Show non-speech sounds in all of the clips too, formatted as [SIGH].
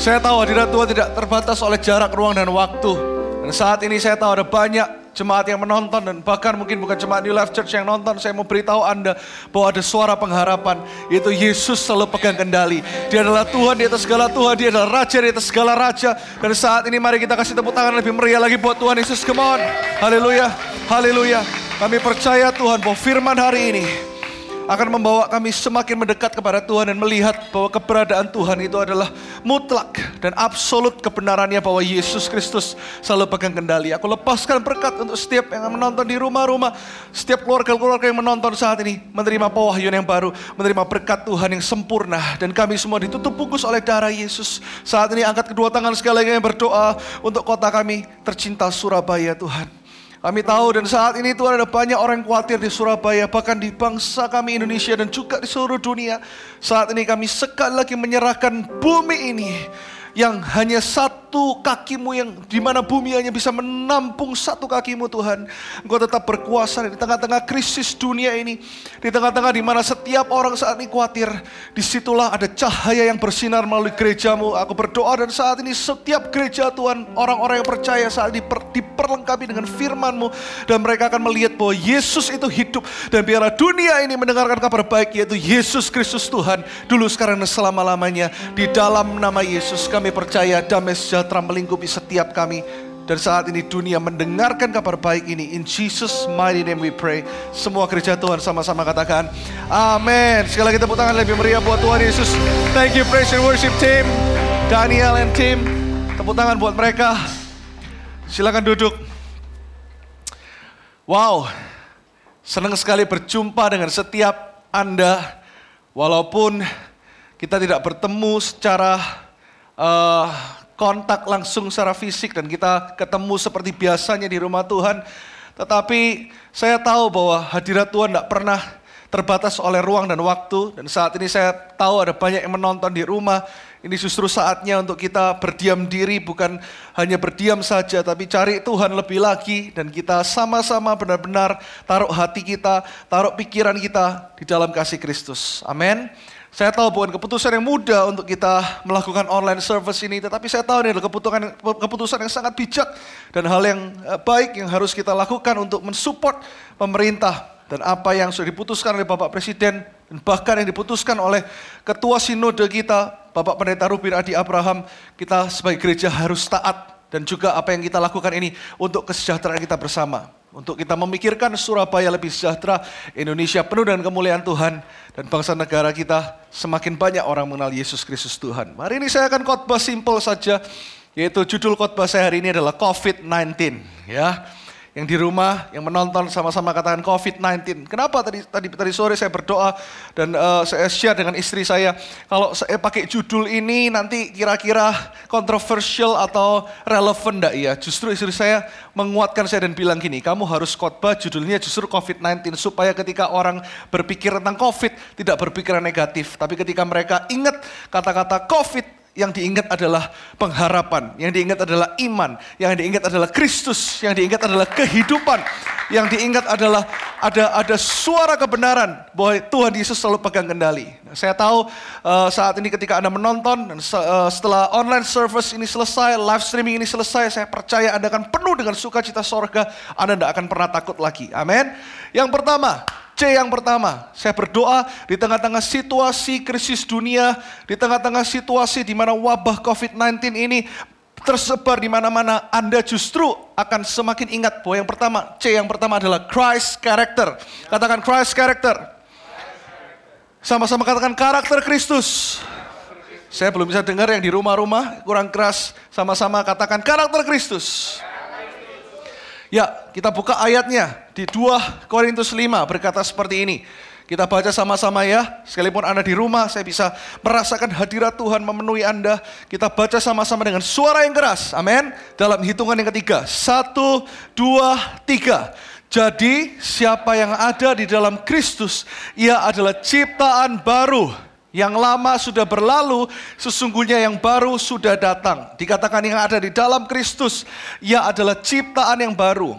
Saya tahu hadirat Tuhan tidak terbatas oleh jarak, ruang, dan waktu. Dan saat ini saya tahu ada banyak jemaat yang menonton dan bahkan mungkin bukan jemaat New Life Church yang nonton. Saya mau beritahu Anda bahwa ada suara pengharapan. Yaitu Yesus selalu pegang kendali. Dia adalah Tuhan di atas segala Tuhan. Dia adalah Raja di atas segala Raja. Dan saat ini mari kita kasih tepuk tangan lebih meriah lagi buat Tuhan Yesus. Come on. Haleluya. Haleluya. Kami percaya Tuhan bahwa firman hari ini akan membawa kami semakin mendekat kepada Tuhan dan melihat bahwa keberadaan Tuhan itu adalah mutlak dan absolut kebenarannya bahwa Yesus Kristus selalu pegang kendali. Aku lepaskan berkat untuk setiap yang menonton di rumah-rumah, setiap keluarga-keluarga yang menonton saat ini menerima pewahyuan yang baru, menerima berkat Tuhan yang sempurna dan kami semua ditutup bungkus oleh darah Yesus. Saat ini angkat kedua tangan sekali lagi yang berdoa untuk kota kami tercinta Surabaya Tuhan. Kami tahu dan saat ini Tuhan ada banyak orang yang khawatir di Surabaya, bahkan di bangsa kami Indonesia dan juga di seluruh dunia. Saat ini kami sekali lagi menyerahkan bumi ini yang hanya satu kakimu yang di mana bumi hanya bisa menampung satu kakimu Tuhan. Engkau tetap berkuasa di tengah-tengah krisis dunia ini. Di tengah-tengah di mana setiap orang saat ini khawatir. Di situlah ada cahaya yang bersinar melalui gerejamu. Aku berdoa dan saat ini setiap gereja Tuhan, orang-orang yang percaya saat ini diper, diperlengkapi dengan firmanmu. Dan mereka akan melihat bahwa Yesus itu hidup. Dan biarlah dunia ini mendengarkan kabar baik yaitu Yesus Kristus Tuhan. Dulu sekarang dan selama-lamanya. Di dalam nama Yesus kami percaya damai sejahtera melingkupi setiap kami. Dan saat ini dunia mendengarkan kabar baik ini. In Jesus mighty name we pray. Semua gereja Tuhan sama-sama katakan. Amin. Sekali lagi tepuk tangan lebih meriah buat Tuhan Yesus. Thank you praise and worship team. Daniel and team. Tepuk tangan buat mereka. Silakan duduk. Wow. Senang sekali berjumpa dengan setiap Anda. Walaupun kita tidak bertemu secara uh, kontak langsung secara fisik dan kita ketemu seperti biasanya di rumah Tuhan. Tetapi saya tahu bahwa hadirat Tuhan tidak pernah terbatas oleh ruang dan waktu. Dan saat ini saya tahu ada banyak yang menonton di rumah. Ini justru saatnya untuk kita berdiam diri, bukan hanya berdiam saja, tapi cari Tuhan lebih lagi. Dan kita sama-sama benar-benar taruh hati kita, taruh pikiran kita di dalam kasih Kristus. Amin. Saya tahu bukan keputusan yang mudah untuk kita melakukan online service ini, tetapi saya tahu ini adalah keputusan, keputusan yang sangat bijak dan hal yang eh, baik yang harus kita lakukan untuk mensupport pemerintah dan apa yang sudah diputuskan oleh Bapak Presiden dan bahkan yang diputuskan oleh Ketua Sinode kita, Bapak Pendeta Rubin Adi Abraham, kita sebagai gereja harus taat dan juga apa yang kita lakukan ini untuk kesejahteraan kita bersama. Untuk kita memikirkan Surabaya lebih sejahtera, Indonesia penuh dengan kemuliaan Tuhan, dan bangsa negara kita semakin banyak orang mengenal Yesus Kristus Tuhan. Hari ini saya akan khotbah simpel saja, yaitu judul khotbah saya hari ini adalah COVID-19. Ya, yang di rumah, yang menonton sama-sama katakan COVID-19. Kenapa tadi tadi tadi sore saya berdoa dan uh, saya share dengan istri saya, kalau saya pakai judul ini nanti kira-kira kontroversial atau relevan enggak ya? Justru istri saya menguatkan saya dan bilang gini, kamu harus khotbah judulnya justru COVID-19 supaya ketika orang berpikir tentang COVID tidak berpikiran negatif, tapi ketika mereka ingat kata-kata COVID yang diingat adalah pengharapan, yang diingat adalah iman, yang diingat adalah Kristus, yang diingat adalah kehidupan, yang diingat adalah ada ada suara kebenaran bahwa Tuhan Yesus selalu pegang kendali. Saya tahu uh, saat ini ketika Anda menonton dan uh, setelah online service ini selesai, live streaming ini selesai, saya percaya Anda akan penuh dengan sukacita sorga, Anda tidak akan pernah takut lagi. Amin. Yang pertama, C yang pertama, saya berdoa di tengah-tengah situasi krisis dunia, di tengah-tengah situasi di mana wabah COVID-19 ini tersebar di mana-mana, Anda justru akan semakin ingat bahwa yang pertama, C yang pertama adalah Christ character. Katakan Christ character. Sama-sama katakan karakter Kristus. Saya belum bisa dengar yang di rumah-rumah, kurang keras. Sama-sama katakan karakter Kristus. Ya, kita buka ayatnya di 2 Korintus 5 berkata seperti ini. Kita baca sama-sama ya, sekalipun Anda di rumah, saya bisa merasakan hadirat Tuhan memenuhi Anda. Kita baca sama-sama dengan suara yang keras, amin. Dalam hitungan yang ketiga, satu, dua, tiga. Jadi siapa yang ada di dalam Kristus, ia adalah ciptaan baru yang lama sudah berlalu, sesungguhnya yang baru sudah datang. Dikatakan yang ada di dalam Kristus, ia adalah ciptaan yang baru.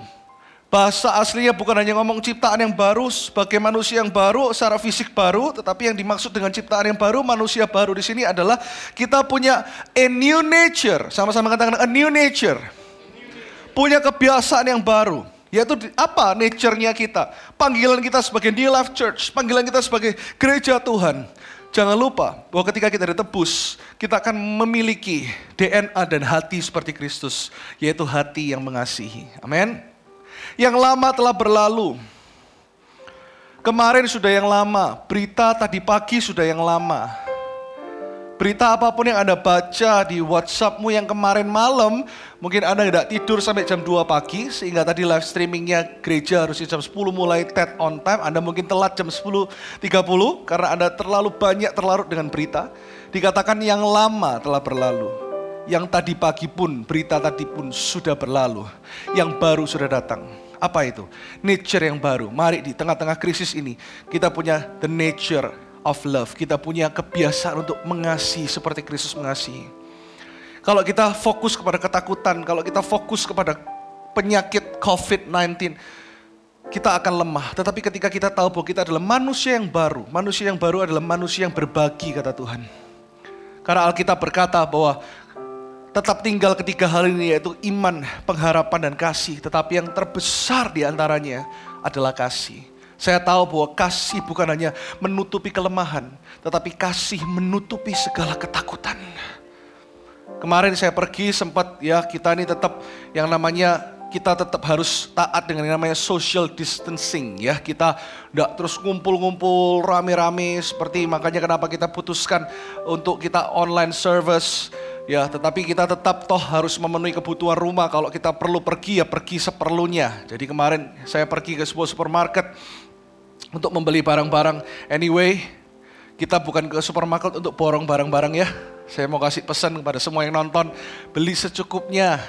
Bahasa aslinya bukan hanya ngomong ciptaan yang baru sebagai manusia yang baru secara fisik baru, tetapi yang dimaksud dengan ciptaan yang baru, manusia baru di sini adalah kita punya a new nature. Sama-sama katakan a new nature. Punya kebiasaan yang baru. Yaitu apa nature-nya kita? Panggilan kita sebagai New Life Church, panggilan kita sebagai gereja Tuhan. Jangan lupa bahwa ketika kita ditebus, kita akan memiliki DNA dan hati seperti Kristus, yaitu hati yang mengasihi. Amin. Yang lama telah berlalu. Kemarin sudah yang lama, berita tadi pagi sudah yang lama. Berita apa pun yang Anda baca di WhatsAppmu yang kemarin malam, mungkin Anda tidak tidur sampai jam 2 pagi, sehingga tadi live streamingnya gereja harus jam 10 mulai TED on time, Anda mungkin telat jam 10.30 karena Anda terlalu banyak terlarut dengan berita. Dikatakan yang lama telah berlalu. Yang tadi pagi pun, berita tadi pun sudah berlalu. Yang baru sudah datang. Apa itu? Nature yang baru. Mari di tengah-tengah krisis ini, kita punya the nature of love. Kita punya kebiasaan untuk mengasihi seperti Kristus mengasihi. Kalau kita fokus kepada ketakutan, kalau kita fokus kepada penyakit COVID-19, kita akan lemah. Tetapi ketika kita tahu bahwa kita adalah manusia yang baru, manusia yang baru adalah manusia yang berbagi, kata Tuhan. Karena Alkitab berkata bahwa tetap tinggal ketiga hal ini yaitu iman, pengharapan dan kasih. Tetapi yang terbesar di antaranya adalah kasih. Saya tahu bahwa kasih bukan hanya menutupi kelemahan, tetapi kasih menutupi segala ketakutan. Kemarin saya pergi sempat ya kita ini tetap yang namanya kita tetap harus taat dengan yang namanya social distancing ya. Kita tidak terus ngumpul-ngumpul rame-rame seperti makanya kenapa kita putuskan untuk kita online service Ya, tetapi kita tetap toh harus memenuhi kebutuhan rumah. Kalau kita perlu pergi ya pergi seperlunya. Jadi kemarin saya pergi ke sebuah supermarket untuk membeli barang-barang. Anyway, kita bukan ke supermarket untuk borong barang-barang ya. Saya mau kasih pesan kepada semua yang nonton, beli secukupnya.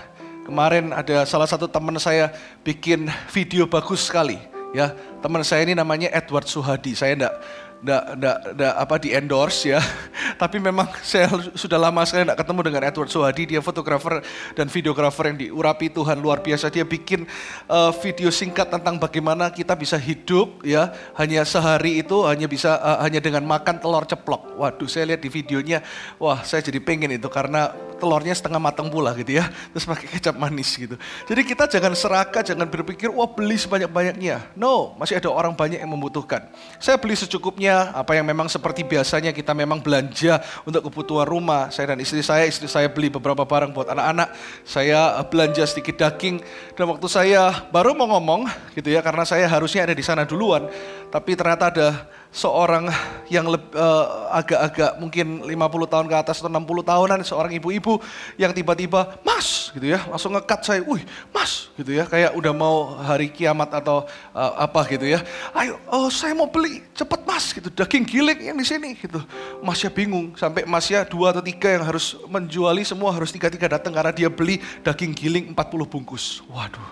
Kemarin ada salah satu teman saya bikin video bagus sekali. Ya, teman saya ini namanya Edward Suhadi. Saya enggak nggak nggak nggak apa di endorse ya. [LAUGHS] Tapi memang [LAUGHS] saya sudah lama sekali nggak ketemu dengan Edward Suhadi dia fotografer dan videografer yang diurapi Tuhan luar biasa. Dia bikin uh, video singkat tentang bagaimana kita bisa hidup ya. Hanya sehari itu hanya bisa uh, hanya dengan makan telur ceplok. Waduh saya lihat di videonya wah saya jadi pengen itu karena telurnya setengah matang pula gitu ya terus pakai kecap manis gitu jadi kita jangan serakah jangan berpikir wah beli sebanyak banyaknya no masih ada orang banyak yang membutuhkan saya beli secukupnya apa yang memang seperti biasanya kita memang belanja untuk kebutuhan rumah. Saya dan istri saya, istri saya beli beberapa barang buat anak-anak. Saya eh, belanja sedikit daging. Dan waktu saya baru mau ngomong gitu ya, karena saya harusnya ada di sana duluan. Tapi ternyata ada seorang yang uh, agak-agak mungkin 50 tahun ke atas atau 60 tahunan, seorang ibu-ibu yang tiba-tiba, mas gitu ya, langsung ngekat saya, wih mas gitu ya, kayak udah mau hari kiamat atau uh, apa gitu ya. Ayo, oh, saya mau beli, cepet mas gitu, daging giling yang di sini gitu. Masnya bingung, sampai masnya dua atau tiga yang harus menjuali semua harus tiga-tiga datang karena dia beli daging giling 40 bungkus. Waduh,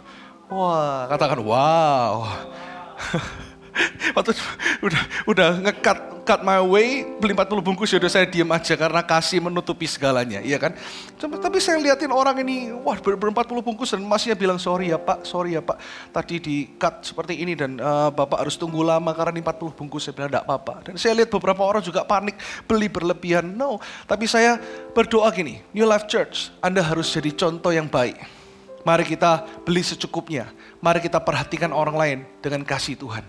wah katakan wow. [LAUGHS] Waktu udah udah ngekat cut my way beli 40 bungkus ya udah saya diam aja karena kasih menutupi segalanya, iya kan? Cuma, tapi saya liatin orang ini, wah ber, ber 40 bungkus dan masnya bilang sorry ya pak, sorry ya pak, tadi di cut seperti ini dan uh, bapak harus tunggu lama karena ini 40 bungkus. Saya bilang enggak apa-apa. Dan saya lihat beberapa orang juga panik beli berlebihan. No, tapi saya berdoa gini, New Life Church, Anda harus jadi contoh yang baik. Mari kita beli secukupnya. Mari kita perhatikan orang lain dengan kasih Tuhan.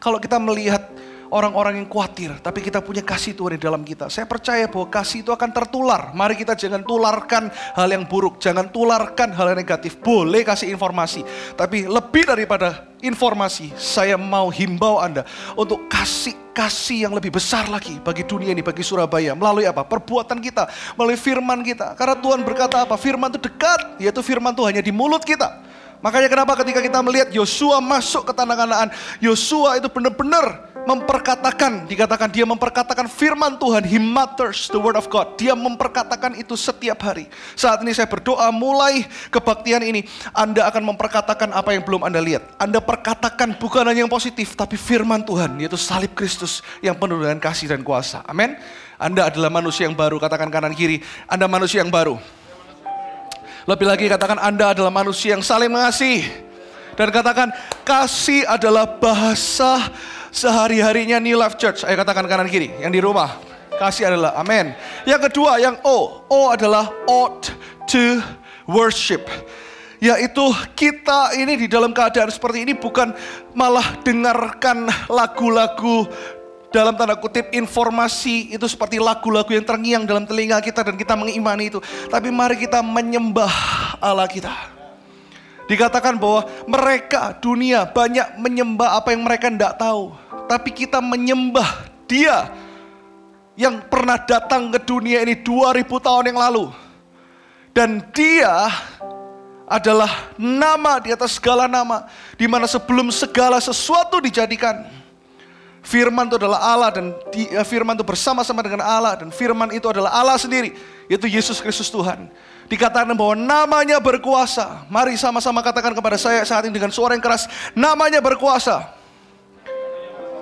Kalau kita melihat orang-orang yang khawatir, tapi kita punya kasih Tuhan di dalam kita. Saya percaya bahwa kasih itu akan tertular. Mari kita jangan tularkan hal yang buruk, jangan tularkan hal yang negatif. Boleh kasih informasi, tapi lebih daripada informasi, saya mau himbau Anda untuk kasih kasih yang lebih besar lagi bagi dunia ini, bagi Surabaya. Melalui apa? Perbuatan kita, melalui firman kita. Karena Tuhan berkata apa? Firman itu dekat, yaitu firman itu hanya di mulut kita. Makanya kenapa ketika kita melihat Yosua masuk ke tanah kanaan, Yosua itu benar-benar memperkatakan, dikatakan dia memperkatakan firman Tuhan, he mutters the word of God. Dia memperkatakan itu setiap hari. Saat ini saya berdoa mulai kebaktian ini, Anda akan memperkatakan apa yang belum Anda lihat. Anda perkatakan bukan hanya yang positif, tapi firman Tuhan, yaitu salib Kristus yang penuh dengan kasih dan kuasa. Amin. Anda adalah manusia yang baru, katakan kanan kiri, Anda manusia yang baru. Lebih lagi katakan Anda adalah manusia yang saling mengasihi. Dan katakan kasih adalah bahasa sehari-harinya New Life Church. Ayo katakan kanan kiri yang di rumah. Kasih adalah amin. Yang kedua yang O. O adalah ought to worship yaitu kita ini di dalam keadaan seperti ini bukan malah dengarkan lagu-lagu dalam tanda kutip informasi itu seperti lagu-lagu yang terngiang dalam telinga kita dan kita mengimani itu. Tapi mari kita menyembah Allah kita. Dikatakan bahwa mereka dunia banyak menyembah apa yang mereka tidak tahu. Tapi kita menyembah dia yang pernah datang ke dunia ini 2000 tahun yang lalu. Dan dia adalah nama di atas segala nama. Di mana sebelum segala sesuatu dijadikan. Firman itu adalah Allah dan di, eh, firman itu bersama-sama dengan Allah dan firman itu adalah Allah sendiri, yaitu Yesus Kristus Tuhan. Dikatakan bahwa namanya berkuasa. Mari sama-sama katakan kepada saya saat ini dengan suara yang keras, namanya berkuasa.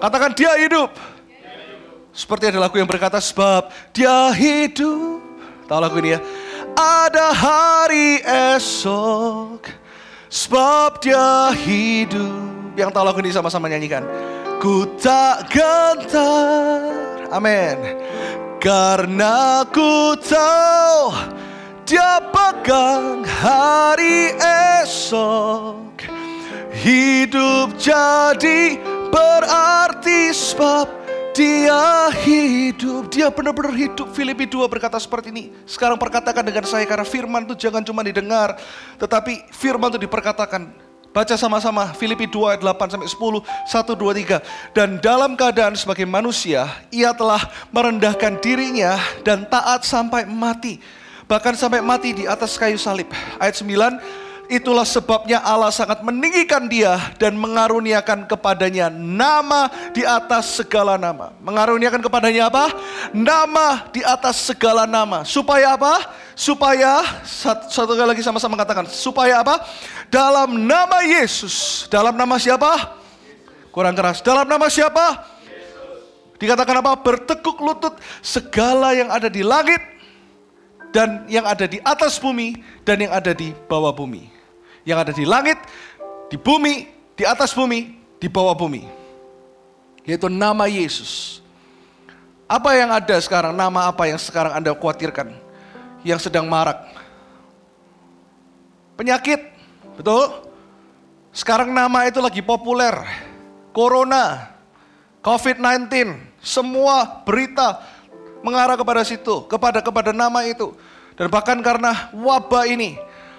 Katakan dia hidup. Seperti ada lagu yang berkata sebab dia hidup. Tahu lagu ini ya? ada hari esok Sebab dia hidup Yang tahu lagu ini sama-sama nyanyikan Ku tak gentar Amin Karena ku tahu Dia pegang hari esok Hidup jadi berarti sebab dia hidup, dia benar-benar hidup. Filipi 2 berkata seperti ini. Sekarang perkatakan dengan saya karena firman itu jangan cuma didengar, tetapi firman itu diperkatakan. Baca sama-sama Filipi 2 ayat 8 sampai 10, 1 2 3. Dan dalam keadaan sebagai manusia, ia telah merendahkan dirinya dan taat sampai mati. Bahkan sampai mati di atas kayu salib. Ayat 9 Itulah sebabnya Allah sangat meninggikan dia dan mengaruniakan kepadanya nama di atas segala nama. Mengaruniakan kepadanya apa? Nama di atas segala nama. Supaya apa? Supaya, satu, kali lagi sama-sama katakan. Supaya apa? Dalam nama Yesus. Dalam nama siapa? Kurang keras. Dalam nama siapa? Dikatakan apa? Bertekuk lutut segala yang ada di langit dan yang ada di atas bumi dan yang ada di bawah bumi yang ada di langit, di bumi, di atas bumi, di bawah bumi. Yaitu nama Yesus. Apa yang ada sekarang? Nama apa yang sekarang Anda khawatirkan? Yang sedang marak. Penyakit, betul? Sekarang nama itu lagi populer. Corona, COVID-19, semua berita mengarah kepada situ, kepada kepada nama itu. Dan bahkan karena wabah ini,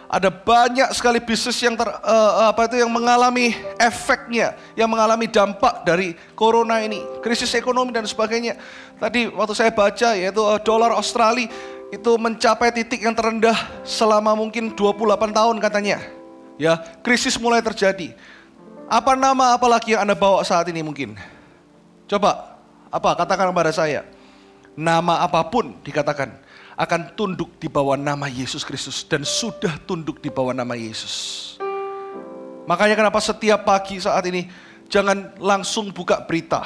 ada banyak sekali bisnis yang ter, uh, apa itu yang mengalami efeknya, yang mengalami dampak dari corona ini, krisis ekonomi dan sebagainya. Tadi waktu saya baca yaitu uh, dolar Australia itu mencapai titik yang terendah selama mungkin 28 tahun katanya. Ya, krisis mulai terjadi. Apa nama apalagi yang Anda bawa saat ini mungkin? Coba, apa katakan kepada saya. Nama apa pun dikatakan akan tunduk di bawah nama Yesus Kristus dan sudah tunduk di bawah nama Yesus. Makanya kenapa setiap pagi saat ini jangan langsung buka berita.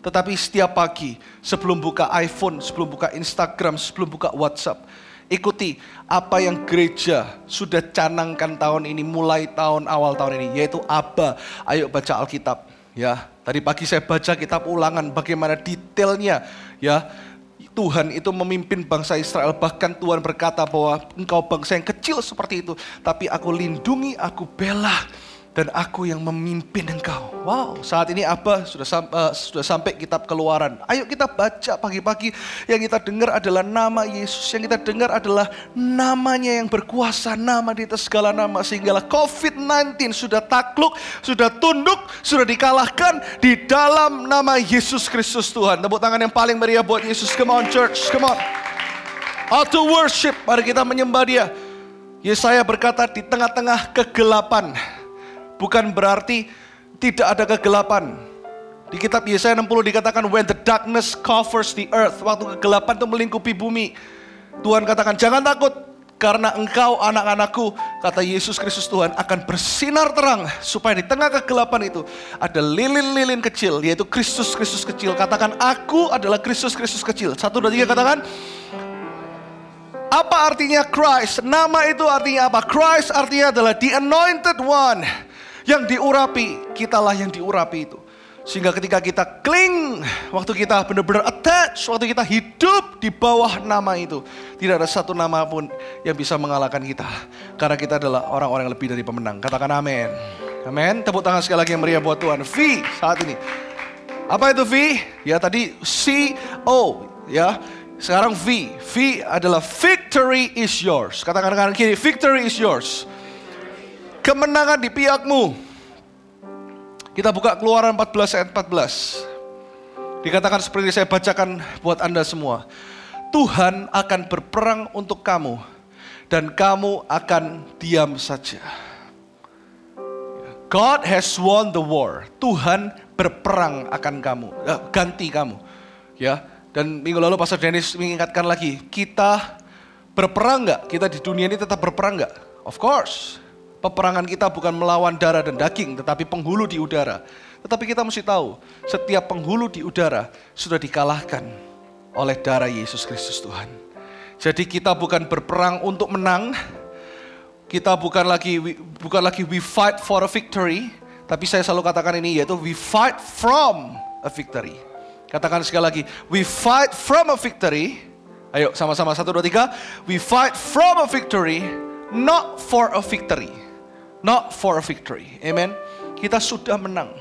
Tetapi setiap pagi sebelum buka iPhone, sebelum buka Instagram, sebelum buka WhatsApp. Ikuti apa yang gereja sudah canangkan tahun ini, mulai tahun awal tahun ini. Yaitu Aba, ayo baca Alkitab. Ya, tadi pagi saya baca kitab ulangan bagaimana detailnya ya Tuhan itu memimpin bangsa Israel. Bahkan Tuhan berkata bahwa engkau bangsa yang kecil seperti itu. Tapi aku lindungi, aku bela. Dan aku yang memimpin engkau. Wow, saat ini apa sudah, sam uh, sudah sampai kitab keluaran. Ayo kita baca pagi-pagi. Yang kita dengar adalah nama Yesus. Yang kita dengar adalah namanya yang berkuasa. Nama di atas segala nama. Sehinggalah COVID-19 sudah takluk, sudah tunduk, sudah dikalahkan di dalam nama Yesus Kristus Tuhan. Tepuk tangan yang paling meriah buat Yesus. Come on church, come on. How to worship, mari kita menyembah dia. Yesaya berkata di tengah-tengah kegelapan bukan berarti tidak ada kegelapan. Di kitab Yesaya 60 dikatakan when the darkness covers the earth, waktu kegelapan itu melingkupi bumi. Tuhan katakan jangan takut karena engkau anak-anakku kata Yesus Kristus Tuhan akan bersinar terang supaya di tengah kegelapan itu ada lilin-lilin kecil yaitu Kristus Kristus kecil. Katakan aku adalah Kristus Kristus kecil. Satu dua tiga katakan apa artinya Christ? Nama itu artinya apa? Christ artinya adalah the anointed one Yang diurapi, kitalah yang diurapi itu. Sehingga ketika kita cling, waktu kita benar-benar attach, waktu kita hidup di bawah nama itu, tidak ada satu nama pun yang bisa mengalahkan kita. Karena kita adalah orang-orang yang lebih dari pemenang. Katakan amin. Amin. Tepuk tangan sekali lagi yang meriah buat Tuhan. V saat ini. Apa itu V? Ya tadi C O ya. Sekarang V. V adalah victory is yours. Katakan kanan kiri, victory is yours. Kemenangan di pihakmu. Kita buka keluaran 14 ayat 14. Dikatakan seperti saya bacakan buat Anda semua. Tuhan akan berperang untuk kamu dan kamu akan diam saja. God has won the war. Tuhan berperang akan kamu, eh, ganti kamu. Ya, dan minggu lalu Pastor Dennis mengingatkan lagi, kita berperang nggak? Kita di dunia ini tetap berperang nggak? Of course. Peperangan kita bukan melawan darah dan daging, tetapi penghulu di udara. Tetapi kita mesti tahu, setiap penghulu di udara sudah dikalahkan oleh darah Yesus Kristus Tuhan. Jadi kita bukan berperang untuk menang, kita bukan lagi bukan lagi we fight for a victory, tapi saya selalu katakan ini yaitu we fight from a victory. Katakan sekali lagi, we fight from a victory. Ayo sama-sama satu dua tiga. We fight from a victory, not for a victory. Not for a victory. Amen. Kita sudah menang.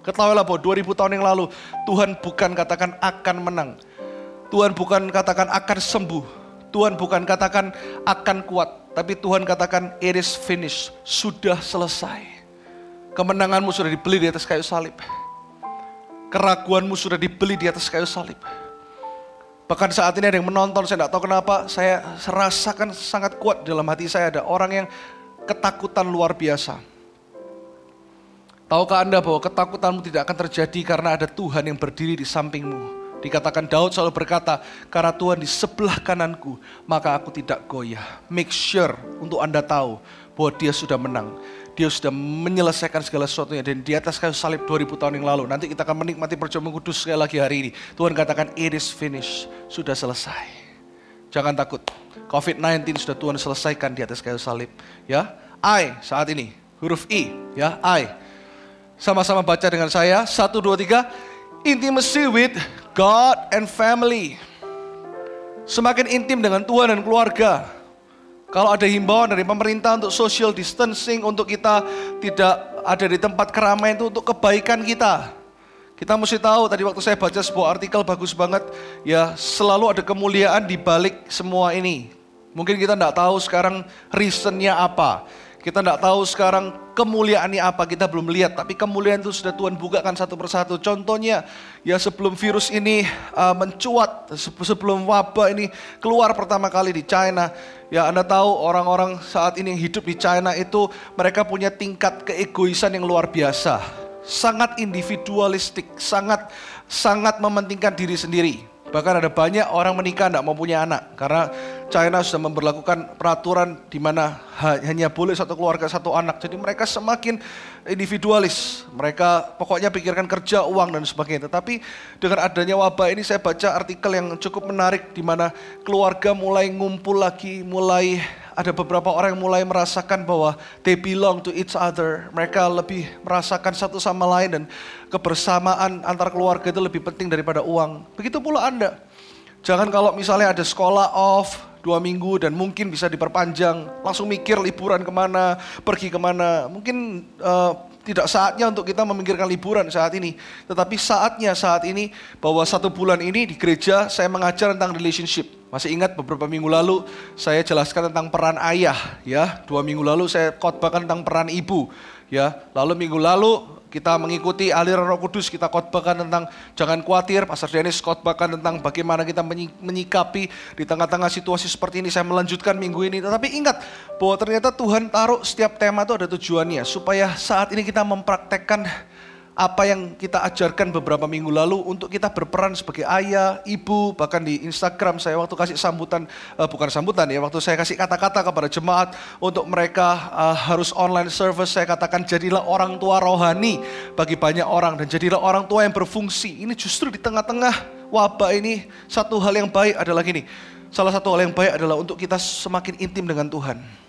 Ketahuilah bahwa 2000 tahun yang lalu Tuhan bukan katakan akan menang. Tuhan bukan katakan akan sembuh. Tuhan bukan katakan akan kuat. Tapi Tuhan katakan it is finished. Sudah selesai. Kemenanganmu sudah dibeli di atas kayu salib. Keraguanmu sudah dibeli di atas kayu salib. Bahkan saat ini ada yang menonton, saya tidak tahu kenapa, saya rasakan sangat kuat dalam hati saya ada orang yang ketakutan luar biasa. Tahukah Anda bahwa ketakutanmu tidak akan terjadi karena ada Tuhan yang berdiri di sampingmu. Dikatakan Daud selalu berkata, karena Tuhan di sebelah kananku, maka aku tidak goyah. Make sure untuk Anda tahu bahwa dia sudah menang. Dia sudah menyelesaikan segala sesuatunya. Dan di atas kayu salib 2000 tahun yang lalu. Nanti kita akan menikmati perjamuan kudus sekali lagi hari ini. Tuhan katakan, it is finished. Sudah selesai. Jangan takut. COVID-19 sudah Tuhan selesaikan di atas kayu salib. Ya, I saat ini huruf I. Ya, I. Sama-sama baca dengan saya. Satu, dua, tiga. Intimacy with God and family. Semakin intim dengan Tuhan dan keluarga. Kalau ada himbauan dari pemerintah untuk social distancing, untuk kita tidak ada di tempat keramaian itu untuk kebaikan kita. Kita mesti tahu tadi waktu saya baca sebuah artikel bagus banget, ya selalu ada kemuliaan di balik semua ini. Mungkin kita tidak tahu sekarang reasonnya apa. Kita tidak tahu sekarang kemuliaannya apa, kita belum lihat. Tapi kemuliaan itu sudah Tuhan bukakan satu persatu. Contohnya, ya sebelum virus ini uh, mencuat, sebelum wabah ini keluar pertama kali di China. Ya Anda tahu orang-orang saat ini yang hidup di China itu mereka punya tingkat keegoisan yang luar biasa. Sangat individualistik, sangat sangat mementingkan diri sendiri. Bahkan ada banyak orang menikah tidak mau punya anak karena China sudah memperlakukan peraturan di mana hanya boleh satu keluarga satu anak. Jadi mereka semakin individualis. Mereka pokoknya pikirkan kerja, uang dan sebagainya. Tetapi dengan adanya wabah ini saya baca artikel yang cukup menarik di mana keluarga mulai ngumpul lagi, mulai ada beberapa orang yang mulai merasakan bahwa they belong to each other. Mereka lebih merasakan satu sama lain dan kebersamaan antar keluarga itu lebih penting daripada uang. Begitu pula Anda. Jangan kalau misalnya ada sekolah off dua minggu dan mungkin bisa diperpanjang, langsung mikir liburan ke mana, pergi ke mana. Mungkin uh, tidak saatnya untuk kita memikirkan liburan saat ini. Tetapi saatnya saat ini bahwa satu bulan ini di gereja saya mengajar tentang relationship. Masih ingat beberapa minggu lalu saya jelaskan tentang peran ayah ya. Dua minggu lalu saya khotbahkan tentang peran ibu ya. Lalu minggu lalu kita mengikuti aliran Roh Kudus, kita khotbahkan tentang jangan khawatir. Pastor Dennis khotbahkan tentang bagaimana kita menyikapi di tengah-tengah situasi seperti ini. Saya melanjutkan minggu ini. Tetapi ingat bahwa ternyata Tuhan taruh setiap tema itu ada tujuannya supaya saat ini kita mempraktekkan apa yang kita ajarkan beberapa minggu lalu untuk kita berperan sebagai ayah, ibu, bahkan di Instagram saya waktu kasih sambutan, uh, bukan sambutan ya, waktu saya kasih kata-kata kepada jemaat untuk mereka uh, harus online service, saya katakan jadilah orang tua rohani bagi banyak orang dan jadilah orang tua yang berfungsi. Ini justru di tengah-tengah wabah ini satu hal yang baik adalah gini, salah satu hal yang baik adalah untuk kita semakin intim dengan Tuhan.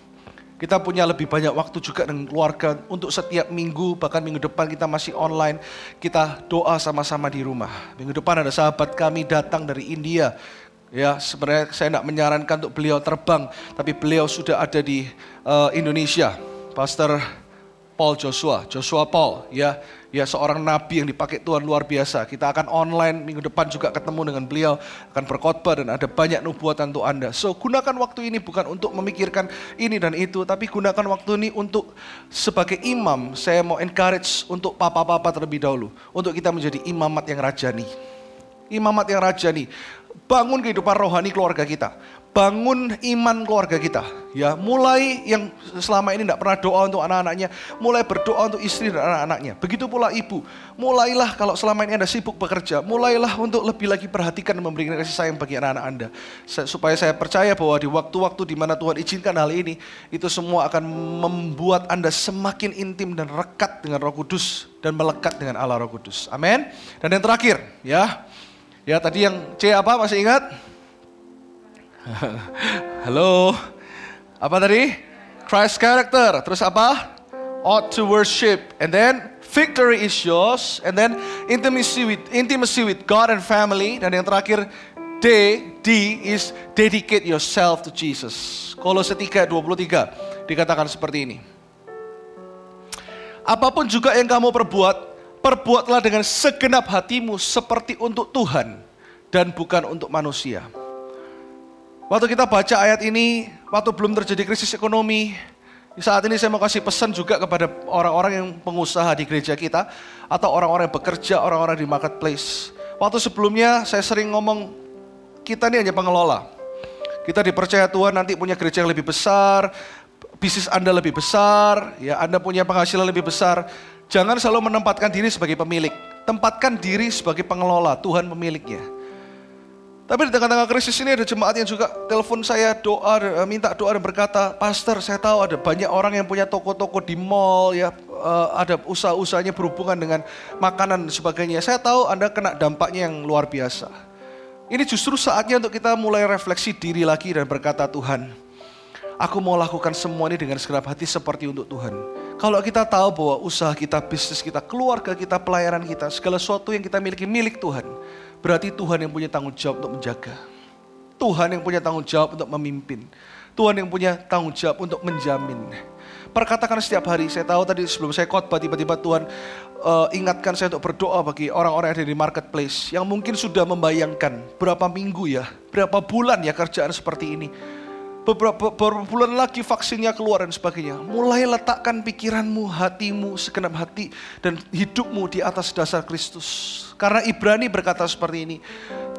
Kita punya lebih banyak waktu juga dengan keluarga untuk setiap minggu, bahkan minggu depan kita masih online. Kita doa sama-sama di rumah. Minggu depan ada sahabat kami datang dari India. Ya, sebenarnya saya tidak menyarankan untuk beliau terbang, tapi beliau sudah ada di uh, Indonesia. Pastor Paul Joshua, Joshua Paul, ya, ya seorang nabi yang dipakai Tuhan luar biasa. Kita akan online minggu depan juga ketemu dengan beliau, akan berkhotbah dan ada banyak nubuatan untuk Anda. So, gunakan waktu ini bukan untuk memikirkan ini dan itu, tapi gunakan waktu ini untuk sebagai imam, saya mau encourage untuk papa-papa terlebih dahulu, untuk kita menjadi imamat yang rajani. Imamat yang rajani, bangun kehidupan rohani keluarga kita bangun iman keluarga kita. Ya, mulai yang selama ini tidak pernah doa untuk anak-anaknya, mulai berdoa untuk istri dan anak-anaknya. Begitu pula ibu, mulailah kalau selama ini Anda sibuk bekerja, mulailah untuk lebih lagi perhatikan dan memberikan kasih sayang bagi anak-anak Anda. Supaya saya percaya bahwa di waktu-waktu di mana Tuhan izinkan hal ini, itu semua akan membuat Anda semakin intim dan rekat dengan Roh Kudus dan melekat dengan Allah Roh Kudus. Amin. Dan yang terakhir, ya. Ya, tadi yang C apa masih ingat? [LAUGHS] Halo. Apa tadi? Christ character. Terus apa? Ought to worship. And then victory is yours. And then intimacy with intimacy with God and family. Dan yang terakhir D, D is dedicate yourself to Jesus. Kolose 3, 23 dikatakan seperti ini. Apa pun juga yang kamu perbuat, perbuatlah dengan segenap hatimu seperti untuk Tuhan dan bukan untuk manusia. Waktu kita baca ayat ini, waktu belum terjadi krisis ekonomi, saat ini saya mau kasih pesan juga kepada orang-orang yang pengusaha di gereja kita, atau orang-orang yang bekerja, orang-orang di marketplace. Waktu sebelumnya saya sering ngomong, kita ini hanya pengelola. Kita dipercaya Tuhan nanti punya gereja yang lebih besar, bisnis Anda lebih besar, ya Anda punya penghasilan lebih besar. Jangan selalu menempatkan diri sebagai pemilik. Tempatkan diri sebagai pengelola, Tuhan pemiliknya. Tapi di tengah-tengah krisis ini ada jemaat yang juga telepon saya doa, eh, minta doa dan berkata, Pastor saya tahu ada banyak orang yang punya toko-toko di mall ya, eh, ada usaha-usahanya berhubungan dengan makanan dan sebagainya. Saya tahu Anda kena dampaknya yang luar biasa. Ini justru saatnya untuk kita mulai refleksi diri lagi dan berkata Tuhan, aku mau lakukan semua ini dengan segenap hati seperti untuk Tuhan. Kalau kita tahu bahwa usaha kita, bisnis kita, keluarga kita, pelayanan kita, segala sesuatu yang kita miliki milik Tuhan Berarti Tuhan yang punya tanggung jawab untuk menjaga. Tuhan yang punya tanggung jawab untuk memimpin. Tuhan yang punya tanggung jawab untuk menjamin. Perkatakan setiap hari, saya tahu tadi sebelum saya khotbah tiba-tiba Tuhan uh, ingatkan saya untuk berdoa bagi orang-orang yang ada di marketplace yang mungkin sudah membayangkan berapa minggu ya, berapa bulan ya kerjaan seperti ini beberapa, beberapa bulan lagi vaksinnya keluar dan sebagainya. Mulai letakkan pikiranmu, hatimu, segenap hati dan hidupmu di atas dasar Kristus. Karena Ibrani berkata seperti ini.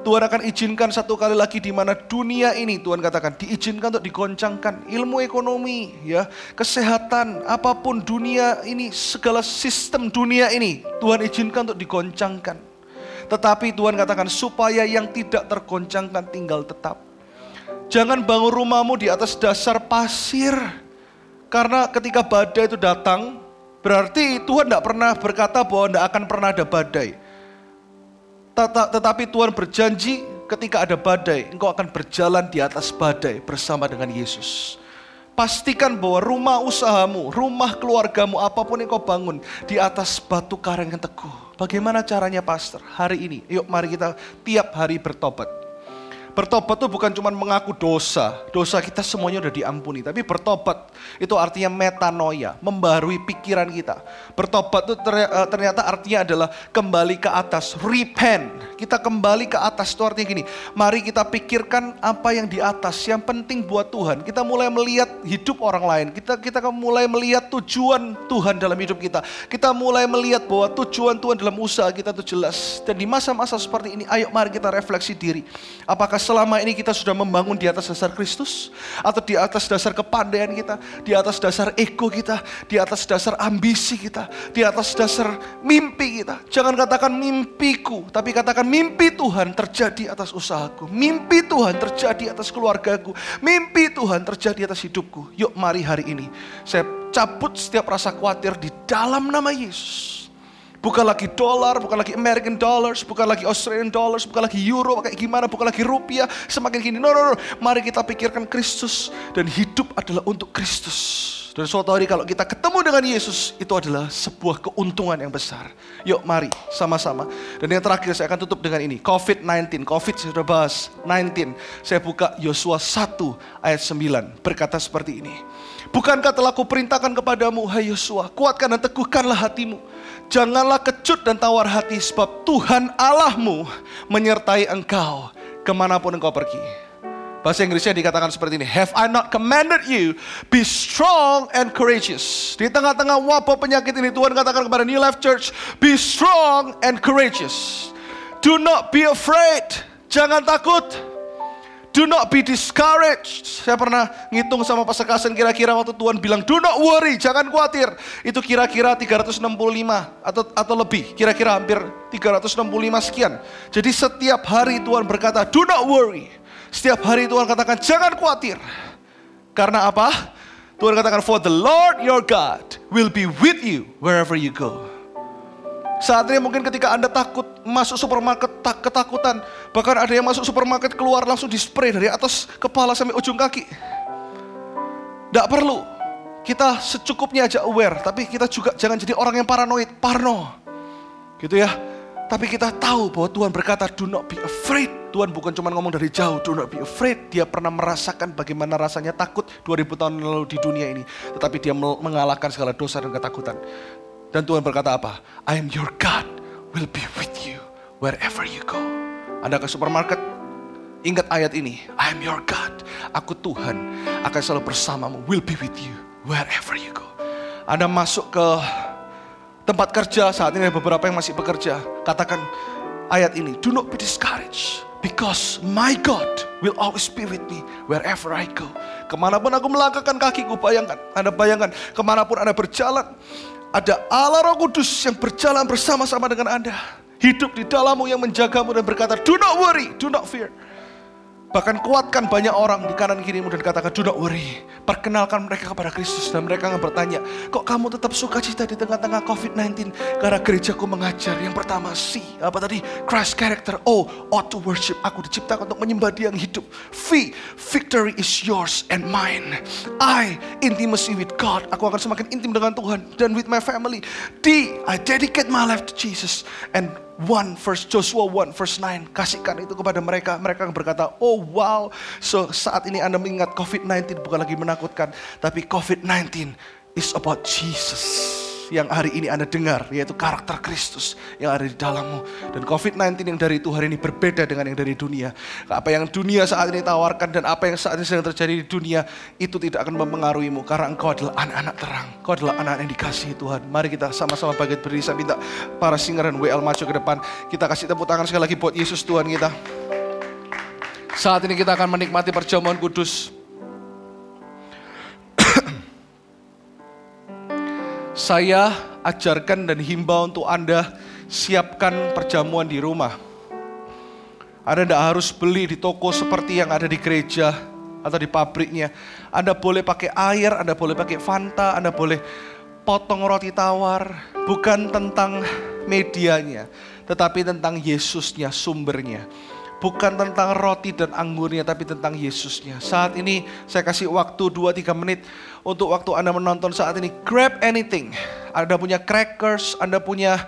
Tuhan akan izinkan satu kali lagi di mana dunia ini Tuhan katakan diizinkan untuk digoncangkan ilmu ekonomi ya kesehatan apa pun dunia ini segala sistem dunia ini Tuhan izinkan untuk digoncangkan tetapi Tuhan katakan supaya yang tidak tergoncangkan tinggal tetap Jangan bangun rumahmu di atas dasar pasir. Karena ketika badai itu datang, berarti Tuhan tidak pernah berkata bahwa tidak akan pernah ada badai. Tetapi Tuhan berjanji ketika ada badai, engkau akan berjalan di atas badai bersama dengan Yesus. Pastikan bahwa rumah usahamu, rumah keluargamu, apa pun yang kau bangun di atas batu karang yang teguh. Bagaimana caranya pastor? Hari ini, yuk mari kita tiap hari bertobat. Bertobat itu bukan cuma mengaku dosa. Dosa kita semuanya udah diampuni. Tapi bertobat itu artinya metanoia. Membarui pikiran kita. Bertobat itu eh, ternyata artinya adalah kembali ke atas. Repent. Kita kembali ke atas itu artinya gini. Mari kita pikirkan apa yang di atas. Yang penting buat Tuhan. Kita mulai melihat hidup orang lain. Kita kita mulai melihat tujuan Tuhan dalam hidup kita. Kita mulai melihat bahwa tujuan Tuhan dalam usaha kita itu jelas. Dan di masa-masa seperti ini, ayo mari kita refleksi diri. Apakah selama ini kita sudah membangun di atas dasar Kristus? Atau di atas dasar kepandaian kita? Di atas dasar ego kita? Di atas dasar ambisi kita? Di atas dasar mimpi kita? Jangan katakan mimpiku, tapi katakan mimpi Tuhan terjadi atas usahaku. Mimpi Tuhan terjadi atas keluargaku. Mimpi Tuhan terjadi atas hidupku. Yuk mari hari ini saya cabut setiap rasa khawatir di dalam nama Yesus. Bukan lagi dolar, bukan lagi American dollars, bukan lagi Australian dollars, bukan lagi euro, kayak gimana, bukan lagi rupiah, semakin gini. No, no, no. Mari kita pikirkan Kristus dan hidup adalah untuk Kristus. Dan suatu hari kalau kita ketemu dengan Yesus, itu adalah sebuah keuntungan yang besar. Yuk mari sama-sama. Dan yang terakhir saya akan tutup dengan ini. COVID-19, COVID sudah bahas, 19. Saya buka Yosua 1 ayat 9. Berkata seperti ini. Bukankah telah kuperintahkan kepadamu, hai Yosua, kuatkan dan teguhkanlah hatimu. Janganlah kecut dan tawar hati sebab Tuhan Allahmu menyertai engkau ke mana pun engkau pergi. Bahasa Inggrisnya dikatakan seperti ini. Have I not commanded you, be strong and courageous. Di tengah-tengah wabah penyakit ini Tuhan katakan kepada New Life Church, be strong and courageous. Do not be afraid. Jangan takut. Do not be discouraged. Saya pernah ngitung sama Pastor Kasen kira-kira waktu Tuhan bilang do not worry, jangan khawatir. Itu kira-kira 365 atau atau lebih, kira-kira hampir 365 sekian. Jadi setiap hari Tuhan berkata do not worry. Setiap hari Tuhan katakan jangan khawatir. Karena apa? Tuhan katakan for the Lord your God will be with you wherever you go. Saat ini mungkin ketika Anda takut masuk supermarket tak ketakutan. Bahkan ada yang masuk supermarket keluar langsung di spray dari atas kepala sampai ujung kaki. Tidak perlu. Kita secukupnya aja aware. Tapi kita juga jangan jadi orang yang paranoid. Parno. Gitu ya. Tapi kita tahu bahwa Tuhan berkata do not be afraid. Tuhan bukan cuma ngomong dari jauh, do not be afraid. Dia pernah merasakan bagaimana rasanya takut 2000 tahun lalu di dunia ini. Tetapi dia mengalahkan segala dosa dan ketakutan. Dan Tuhan berkata apa? I am your God, will be with you wherever you go. Anda ke supermarket, ingat ayat ini. I am your God, aku Tuhan akan selalu bersamamu, will be with you wherever you go. Anda masuk ke tempat kerja, saat ini ada beberapa yang masih bekerja. Katakan ayat ini, do not be discouraged. Because my God will always be with me wherever I go. Ke mana pun aku melangkahkan kakiku, bayangkan. Anda bayangkan, ke mana pun Anda berjalan, ada Allah Roh Kudus yang berjalan bersama-sama dengan Anda. Hidup di dalammu yang menjagamu dan berkata, do not worry, do not fear. Bahkan kuatkan banyak orang di kanan kirimu dan katakan, do not worry. Perkenalkan mereka kepada Kristus dan mereka akan bertanya, kok kamu tetap suka cita di tengah-tengah COVID-19? Karena gerejaku mengajar. Yang pertama, C. Apa tadi? Christ character. O. Ought to worship. Aku diciptakan untuk menyembah dia yang hidup. V. Victory is yours and mine. I. Intimacy with God. Aku akan semakin intim dengan Tuhan dan with my family. D. I dedicate my life to Jesus. And 1 verse Joshua 1 verse 9 kasihkan itu kepada mereka. Mereka berkata oh wow. So saat ini Anda mengingat COVID-19 bukan lagi menakutkan tapi COVID-19 is about Jesus yang hari ini Anda dengar, yaitu karakter Kristus yang ada di dalammu. Dan COVID-19 yang dari Tuhan ini berbeda dengan yang dari dunia. Apa yang dunia saat ini tawarkan dan apa yang saat ini sedang terjadi di dunia, itu tidak akan mempengaruhimu. Karena engkau adalah anak-anak terang. Engkau adalah anak yang dikasihi Tuhan. Mari kita sama-sama bangkit berdiri. Saya minta para singer dan WL maju ke depan. Kita kasih tepuk tangan sekali lagi buat Yesus Tuhan kita. Saat ini kita akan menikmati perjamuan kudus. Saya ajarkan dan himbau untuk Anda siapkan perjamuan di rumah. Anda tidak harus beli di toko seperti yang ada di gereja atau di pabriknya. Anda boleh pakai air, Anda boleh pakai Fanta, Anda boleh potong roti tawar. Bukan tentang medianya, tetapi tentang Yesusnya, sumbernya bukan tentang roti dan anggurnya tapi tentang Yesusnya. Saat ini saya kasih waktu 2-3 menit untuk waktu Anda menonton saat ini. Grab anything. Anda punya crackers, Anda punya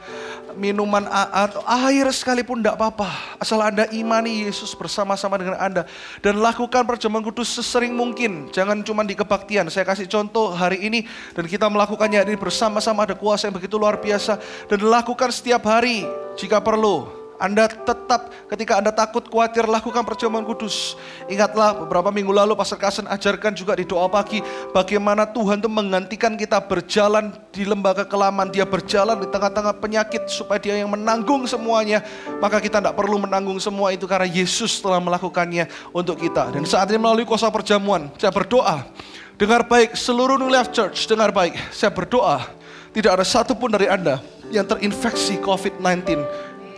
minuman atau air sekalipun tidak apa-apa. Asal Anda imani Yesus bersama-sama dengan Anda. Dan lakukan perjamuan kudus sesering mungkin. Jangan cuma di kebaktian. Saya kasih contoh hari ini. Dan kita melakukannya ini bersama-sama ada kuasa yang begitu luar biasa. Dan lakukan setiap hari jika perlu. Anda tetap ketika Anda takut khawatir lakukan perjamuan kudus. Ingatlah beberapa minggu lalu Pastor Kasen ajarkan juga di doa pagi bagaimana Tuhan itu menggantikan kita berjalan di lembaga kelaman. Dia berjalan di tengah-tengah penyakit supaya dia yang menanggung semuanya. Maka kita tidak perlu menanggung semua itu karena Yesus telah melakukannya untuk kita. Dan saat ini melalui kuasa perjamuan saya berdoa. Dengar baik seluruh New Life Church, dengar baik. Saya berdoa tidak ada satupun dari Anda yang terinfeksi COVID-19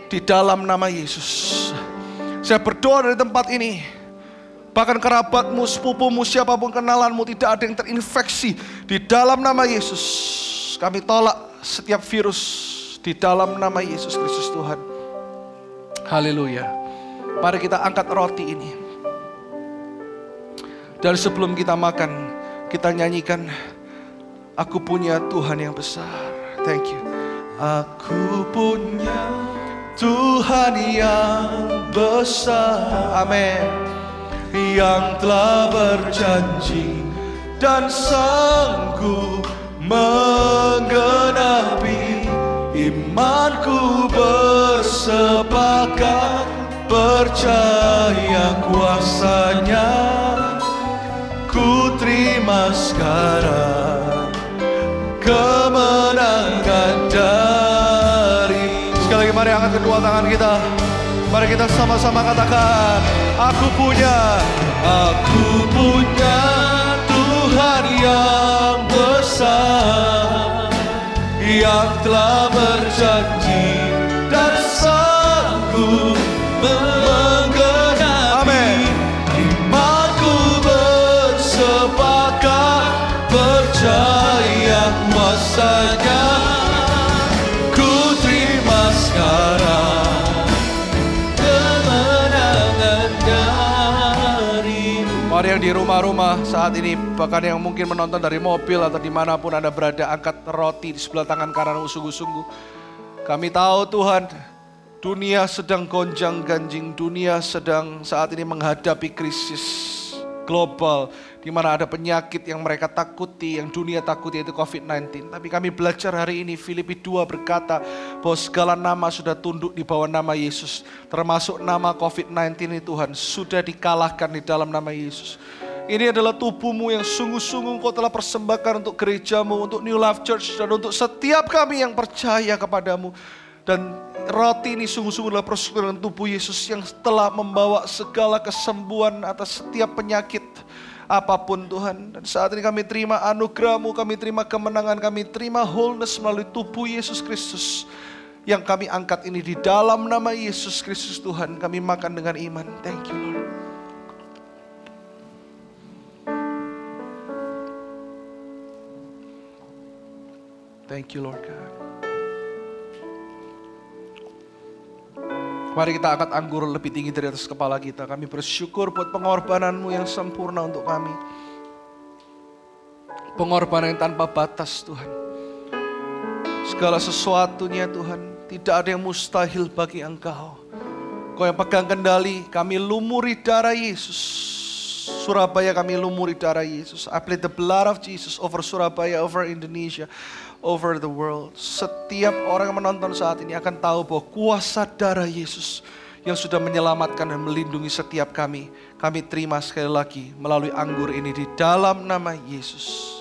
di dalam nama Yesus. Saya berdoa dari tempat ini. Bahkan kerabatmu, sepupumu, siapa pun kenalanmu tidak ada yang terinfeksi di dalam nama Yesus. Kami tolak setiap virus Di dalam nama Yesus Kristus Tuhan. Haleluya. Mari kita angkat roti ini. Dan sebelum kita makan, kita nyanyikan Aku punya Tuhan yang besar. Thank you. Aku punya Tuhan yang besar. Amin. Yang telah berjanji dan sanggup menggenapi imanku bersepakat percaya kuasanya ku terima sekarang kemenangan mari angkat kedua tangan kita. Mari kita sama-sama katakan aku punya aku punya Tuhan yang besar yang telah berjanji dan sanggup di rumah-rumah saat ini. Bahkan yang mungkin menonton dari mobil atau di mana pun anda berada angkat roti di sebelah tangan kanan sungguh-sungguh. Kami tahu Tuhan dunia sedang gonjang ganjing dunia sedang saat ini menghadapi krisis global di mana ada penyakit yang mereka takuti, yang dunia takuti yaitu COVID-19. Tapi kami belajar hari ini Filipi 2 berkata bahwa segala nama sudah tunduk di bawah nama Yesus. Termasuk nama COVID-19 ini Tuhan sudah dikalahkan di dalam nama Yesus. Ini adalah tubuhmu yang sungguh-sungguh kau telah persembahkan untuk gerejamu, untuk New Life Church, dan untuk setiap kami yang percaya kepadamu. Dan roti ini sungguh-sungguh adalah persekutuan tubuh Yesus yang telah membawa segala kesembuhan atas setiap penyakit apa pun Tuhan. Dan saat ini kami terima anugerahmu, kami terima kemenangan, kami terima wholeness melalui tubuh Yesus Kristus. Yang kami angkat ini di dalam nama Yesus Kristus Tuhan. Kami makan dengan iman. Thank you Lord. Thank you Lord God. Mari kita angkat anggur lebih tinggi dari atas kepala kita. Kami bersyukur buat pengorbananmu yang sempurna untuk kami. Pengorbanan yang tanpa batas Tuhan. Segala sesuatunya Tuhan, tidak ada yang mustahil bagi Engkau. Kau yang pegang kendali, kami lumuri darah Yesus. Surabaya kami lumuri darah Yesus. I plead the blood of Jesus over Surabaya, over Indonesia, over the world. Setiap orang yang menonton saat ini akan tahu bahwa kuasa darah Yesus yang sudah menyelamatkan dan melindungi setiap kami. Kami terima sekali lagi melalui anggur ini di dalam nama Yesus.